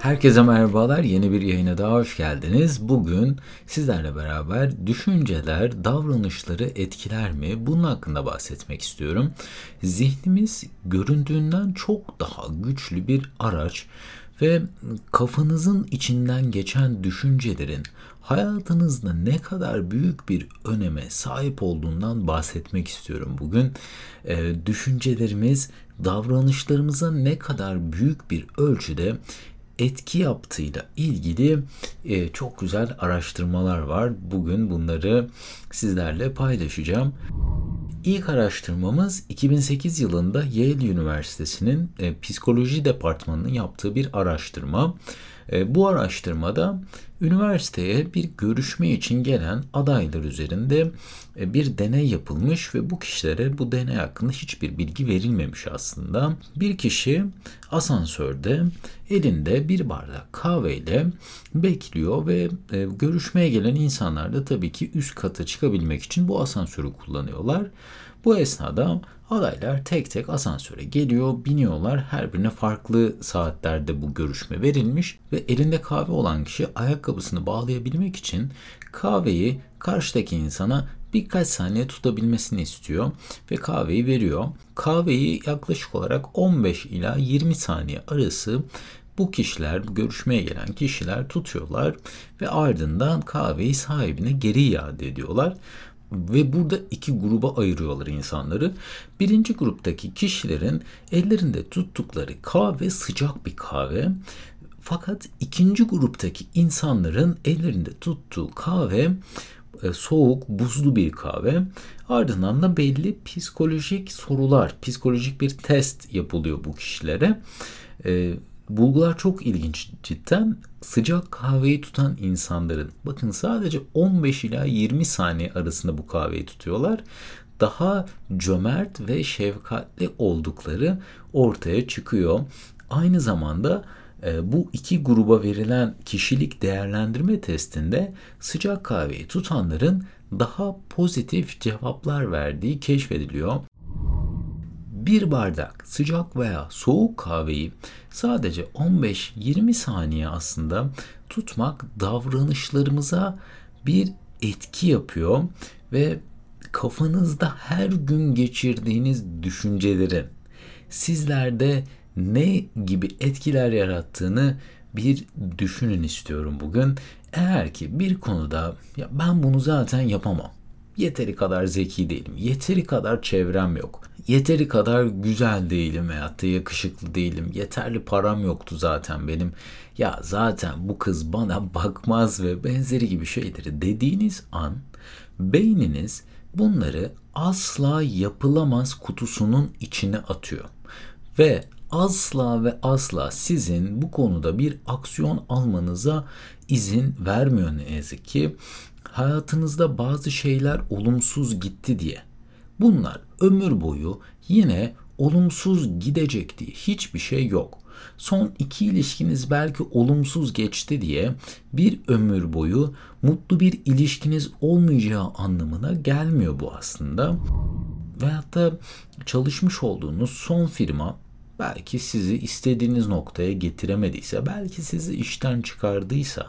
Herkese merhabalar. Yeni bir yayına daha hoş geldiniz. Bugün sizlerle beraber düşünceler davranışları etkiler mi? Bunun hakkında bahsetmek istiyorum. Zihnimiz göründüğünden çok daha güçlü bir araç ve kafanızın içinden geçen düşüncelerin hayatınızda ne kadar büyük bir öneme sahip olduğundan bahsetmek istiyorum bugün. E, düşüncelerimiz davranışlarımıza ne kadar büyük bir ölçüde etki yaptığıyla ilgili e, çok güzel araştırmalar var. Bugün bunları sizlerle paylaşacağım. İlk araştırmamız 2008 yılında Yale Üniversitesi'nin e, psikoloji departmanının yaptığı bir araştırma. E, bu araştırmada üniversiteye bir görüşme için gelen adaylar üzerinde e, bir deney yapılmış ve bu kişilere bu deney hakkında hiçbir bilgi verilmemiş aslında. Bir kişi asansörde elinde bir bardak kahveyle bekliyor ve e, görüşmeye gelen insanlar da tabii ki üst kata çıkabilmek için bu asansörü kullanıyorlar. Bu esnada adaylar tek tek asansöre geliyor, biniyorlar. Her birine farklı saatlerde bu görüşme verilmiş ve elinde kahve olan kişi ayakkabısını bağlayabilmek için kahveyi karşıdaki insana birkaç saniye tutabilmesini istiyor ve kahveyi veriyor. Kahveyi yaklaşık olarak 15 ila 20 saniye arası bu kişiler, bu görüşmeye gelen kişiler tutuyorlar ve ardından kahveyi sahibine geri iade ediyorlar. Ve burada iki gruba ayırıyorlar insanları. Birinci gruptaki kişilerin ellerinde tuttukları kahve sıcak bir kahve. Fakat ikinci gruptaki insanların ellerinde tuttuğu kahve e, soğuk, buzlu bir kahve. Ardından da belli psikolojik sorular, psikolojik bir test yapılıyor bu kişilere. E, bulgular çok ilginç cidden. Sıcak kahveyi tutan insanların bakın sadece 15 ila 20 saniye arasında bu kahveyi tutuyorlar. Daha cömert ve şefkatli oldukları ortaya çıkıyor. Aynı zamanda e, bu iki gruba verilen kişilik değerlendirme testinde sıcak kahveyi tutanların daha pozitif cevaplar verdiği keşfediliyor. Bir bardak sıcak veya soğuk kahveyi sadece 15-20 saniye aslında tutmak davranışlarımıza bir etki yapıyor ve kafanızda her gün geçirdiğiniz düşüncelerin sizlerde ne gibi etkiler yarattığını bir düşünün istiyorum bugün. Eğer ki bir konuda ya ben bunu zaten yapamam. Yeteri kadar zeki değilim. Yeteri kadar çevrem yok. Yeteri kadar güzel değilim veyahut da yakışıklı değilim. Yeterli param yoktu zaten benim. Ya zaten bu kız bana bakmaz ve benzeri gibi şeyleri dediğiniz an beyniniz bunları asla yapılamaz kutusunun içine atıyor. Ve asla ve asla sizin bu konuda bir aksiyon almanıza izin vermiyor ne yazık ki. Hayatınızda bazı şeyler olumsuz gitti diye. Bunlar ömür boyu yine olumsuz gidecek diye hiçbir şey yok. Son iki ilişkiniz belki olumsuz geçti diye bir ömür boyu mutlu bir ilişkiniz olmayacağı anlamına gelmiyor bu aslında. Veyahut da çalışmış olduğunuz son firma belki sizi istediğiniz noktaya getiremediyse, belki sizi işten çıkardıysa,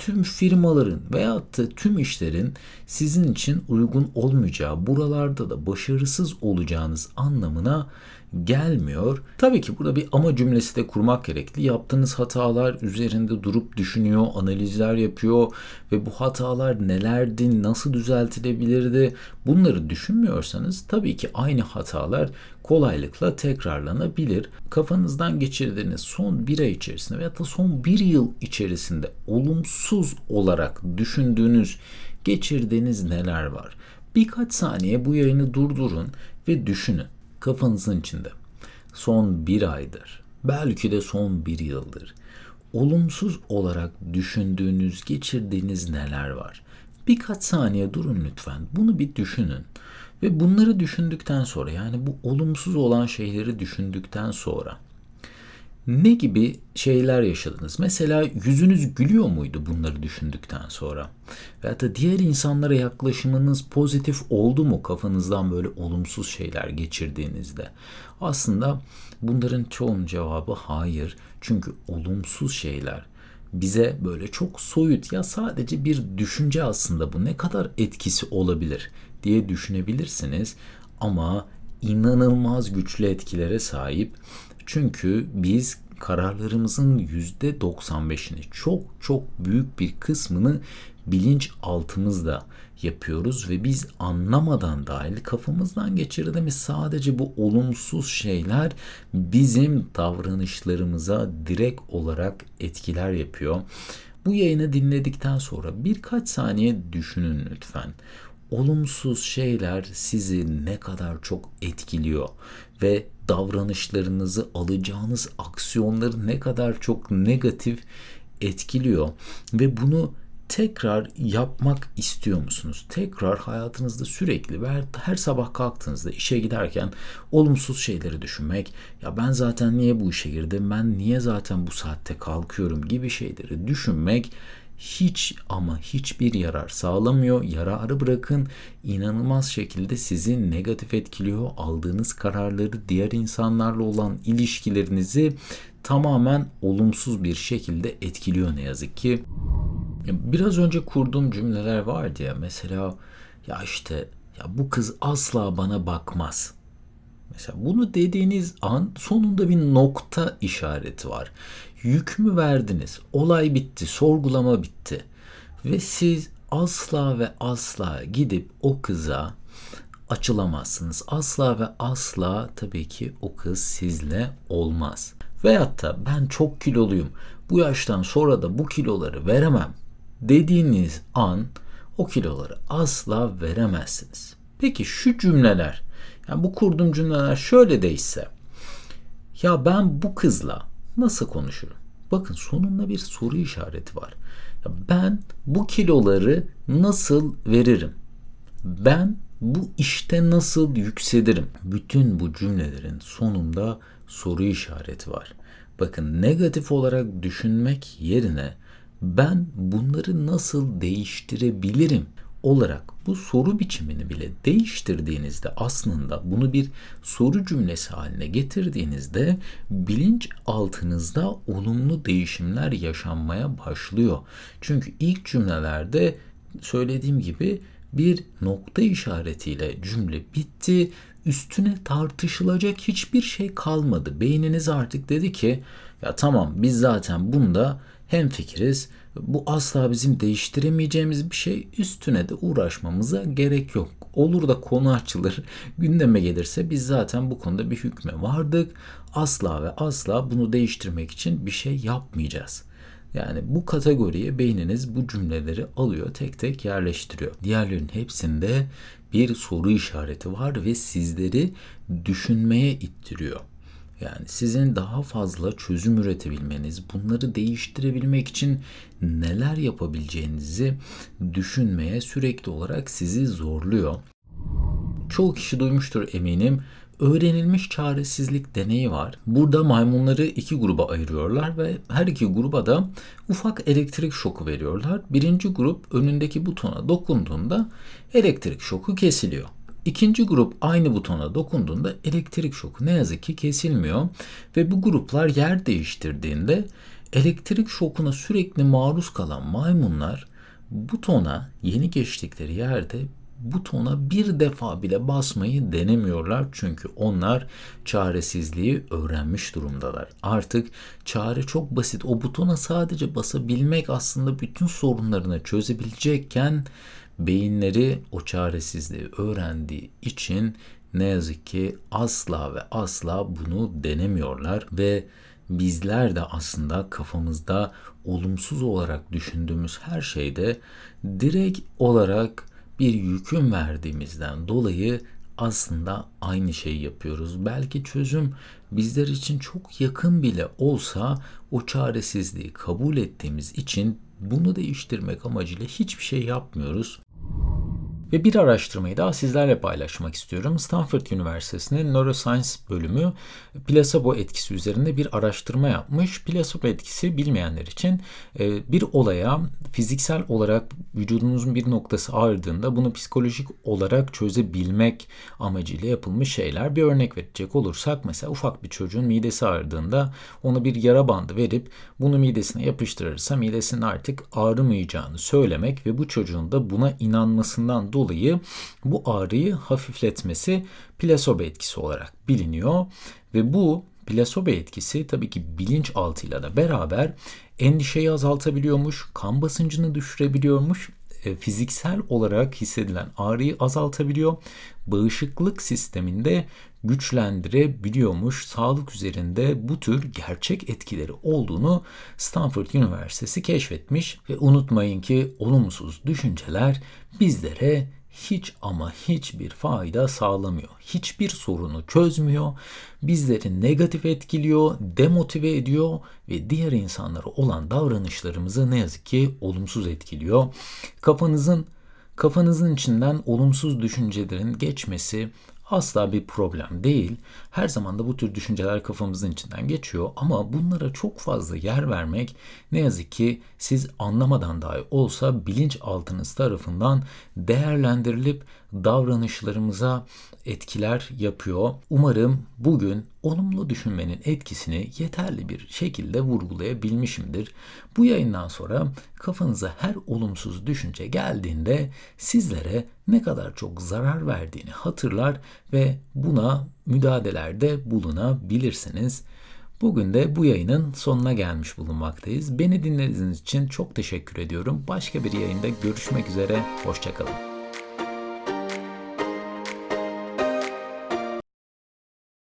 tüm firmaların veyahut da tüm işlerin sizin için uygun olmayacağı, buralarda da başarısız olacağınız anlamına gelmiyor. Tabii ki burada bir ama cümlesi de kurmak gerekli. Yaptığınız hatalar üzerinde durup düşünüyor, analizler yapıyor ve bu hatalar nelerdi, nasıl düzeltilebilirdi bunları düşünmüyorsanız tabii ki aynı hatalar kolaylıkla tekrarlanabilir. Kafanızdan geçirdiğiniz son bir ay içerisinde veya da son bir yıl içerisinde olumsuz olarak düşündüğünüz, geçirdiğiniz neler var? Birkaç saniye bu yayını durdurun ve düşünün kafanızın içinde son bir aydır, belki de son bir yıldır olumsuz olarak düşündüğünüz, geçirdiğiniz neler var? Birkaç saniye durun lütfen. Bunu bir düşünün. Ve bunları düşündükten sonra yani bu olumsuz olan şeyleri düşündükten sonra ne gibi şeyler yaşadınız? Mesela yüzünüz gülüyor muydu bunları düşündükten sonra? Veya da diğer insanlara yaklaşımınız pozitif oldu mu kafanızdan böyle olumsuz şeyler geçirdiğinizde? Aslında bunların çoğunun cevabı hayır. Çünkü olumsuz şeyler bize böyle çok soyut ya sadece bir düşünce aslında bu ne kadar etkisi olabilir diye düşünebilirsiniz ama inanılmaz güçlü etkilere sahip. Çünkü biz kararlarımızın %95'ini çok çok büyük bir kısmını bilinç altımızda yapıyoruz ve biz anlamadan dahil kafamızdan geçirdiğimiz sadece bu olumsuz şeyler bizim davranışlarımıza direkt olarak etkiler yapıyor. Bu yayını dinledikten sonra birkaç saniye düşünün lütfen olumsuz şeyler sizi ne kadar çok etkiliyor ve davranışlarınızı alacağınız aksiyonları ne kadar çok negatif etkiliyor ve bunu tekrar yapmak istiyor musunuz? Tekrar hayatınızda sürekli ve her sabah kalktığınızda işe giderken olumsuz şeyleri düşünmek, ya ben zaten niye bu işe girdim, ben niye zaten bu saatte kalkıyorum gibi şeyleri düşünmek hiç ama hiçbir yarar sağlamıyor. Yararı bırakın inanılmaz şekilde sizi negatif etkiliyor. Aldığınız kararları diğer insanlarla olan ilişkilerinizi tamamen olumsuz bir şekilde etkiliyor ne yazık ki. Biraz önce kurduğum cümleler vardı ya mesela ya işte ya bu kız asla bana bakmaz. Mesela bunu dediğiniz an sonunda bir nokta işareti var. Yük mü verdiniz? Olay bitti, sorgulama bitti. Ve siz asla ve asla gidip o kıza açılamazsınız. Asla ve asla tabii ki o kız sizle olmaz. Veyahut da ben çok kiloluyum. Bu yaştan sonra da bu kiloları veremem dediğiniz an o kiloları asla veremezsiniz. Peki şu cümleler, yani bu kurduğum cümleler şöyle değişse. Ya ben bu kızla nasıl konuşurum? Bakın sonunda bir soru işareti var. Ben bu kiloları nasıl veririm? Ben bu işte nasıl yükselirim? Bütün bu cümlelerin sonunda soru işareti var. Bakın negatif olarak düşünmek yerine ben bunları nasıl değiştirebilirim olarak bu soru biçimini bile değiştirdiğinizde aslında bunu bir soru cümlesi haline getirdiğinizde bilinç altınızda olumlu değişimler yaşanmaya başlıyor. Çünkü ilk cümlelerde söylediğim gibi bir nokta işaretiyle cümle bitti. Üstüne tartışılacak hiçbir şey kalmadı. Beyniniz artık dedi ki ya tamam biz zaten bunda hem fikiriz. Bu asla bizim değiştiremeyeceğimiz bir şey. Üstüne de uğraşmamıza gerek yok. Olur da konu açılır, gündeme gelirse biz zaten bu konuda bir hükme vardık. Asla ve asla bunu değiştirmek için bir şey yapmayacağız. Yani bu kategoriye beyniniz bu cümleleri alıyor, tek tek yerleştiriyor. Diğerlerinin hepsinde bir soru işareti var ve sizleri düşünmeye ittiriyor. Yani sizin daha fazla çözüm üretebilmeniz, bunları değiştirebilmek için neler yapabileceğinizi düşünmeye sürekli olarak sizi zorluyor. Çoğu kişi duymuştur eminim. Öğrenilmiş çaresizlik deneyi var. Burada maymunları iki gruba ayırıyorlar ve her iki gruba da ufak elektrik şoku veriyorlar. Birinci grup önündeki butona dokunduğunda elektrik şoku kesiliyor. İkinci grup aynı butona dokunduğunda elektrik şoku ne yazık ki kesilmiyor ve bu gruplar yer değiştirdiğinde elektrik şokuna sürekli maruz kalan maymunlar butona yeni geçtikleri yerde butona bir defa bile basmayı denemiyorlar çünkü onlar çaresizliği öğrenmiş durumdalar. Artık çare çok basit. O butona sadece basabilmek aslında bütün sorunlarını çözebilecekken beyinleri o çaresizliği öğrendiği için ne yazık ki asla ve asla bunu denemiyorlar ve bizler de aslında kafamızda olumsuz olarak düşündüğümüz her şeyde direkt olarak bir yüküm verdiğimizden dolayı aslında aynı şeyi yapıyoruz. Belki çözüm bizler için çok yakın bile olsa o çaresizliği kabul ettiğimiz için bunu değiştirmek amacıyla hiçbir şey yapmıyoruz. Ve bir araştırmayı daha sizlerle paylaşmak istiyorum. Stanford Üniversitesi'nin Neuroscience bölümü plasebo etkisi üzerinde bir araştırma yapmış. Plasebo etkisi bilmeyenler için e, bir olaya fiziksel olarak vücudunuzun bir noktası ağrıdığında bunu psikolojik olarak çözebilmek amacıyla yapılmış şeyler. Bir örnek verecek olursak mesela ufak bir çocuğun midesi ağrıdığında ona bir yara bandı verip bunu midesine yapıştırırsa midesinin artık ağrımayacağını söylemek ve bu çocuğun da buna inanmasından dolayı bu ağrıyı hafifletmesi plasebo etkisi olarak biliniyor ve bu plasebo etkisi tabii ki bilinçaltıyla da beraber endişeyi azaltabiliyormuş, kan basıncını düşürebiliyormuş, fiziksel olarak hissedilen ağrıyı azaltabiliyor, bağışıklık sisteminde güçlendirebiliyormuş. Sağlık üzerinde bu tür gerçek etkileri olduğunu Stanford Üniversitesi keşfetmiş ve unutmayın ki olumsuz düşünceler bizlere hiç ama hiçbir fayda sağlamıyor. Hiçbir sorunu çözmüyor. Bizleri negatif etkiliyor, demotive ediyor ve diğer insanlara olan davranışlarımızı ne yazık ki olumsuz etkiliyor. Kafanızın kafanızın içinden olumsuz düşüncelerin geçmesi asla bir problem değil. Her zaman da bu tür düşünceler kafamızın içinden geçiyor ama bunlara çok fazla yer vermek ne yazık ki siz anlamadan dahi olsa bilinçaltınız tarafından değerlendirilip davranışlarımıza etkiler yapıyor. Umarım bugün olumlu düşünmenin etkisini yeterli bir şekilde vurgulayabilmişimdir. Bu yayından sonra kafanıza her olumsuz düşünce geldiğinde sizlere ne kadar çok zarar verdiğini hatırlar ve buna müdahalelerde bulunabilirsiniz. Bugün de bu yayının sonuna gelmiş bulunmaktayız. Beni dinlediğiniz için çok teşekkür ediyorum. Başka bir yayında görüşmek üzere. Hoşçakalın.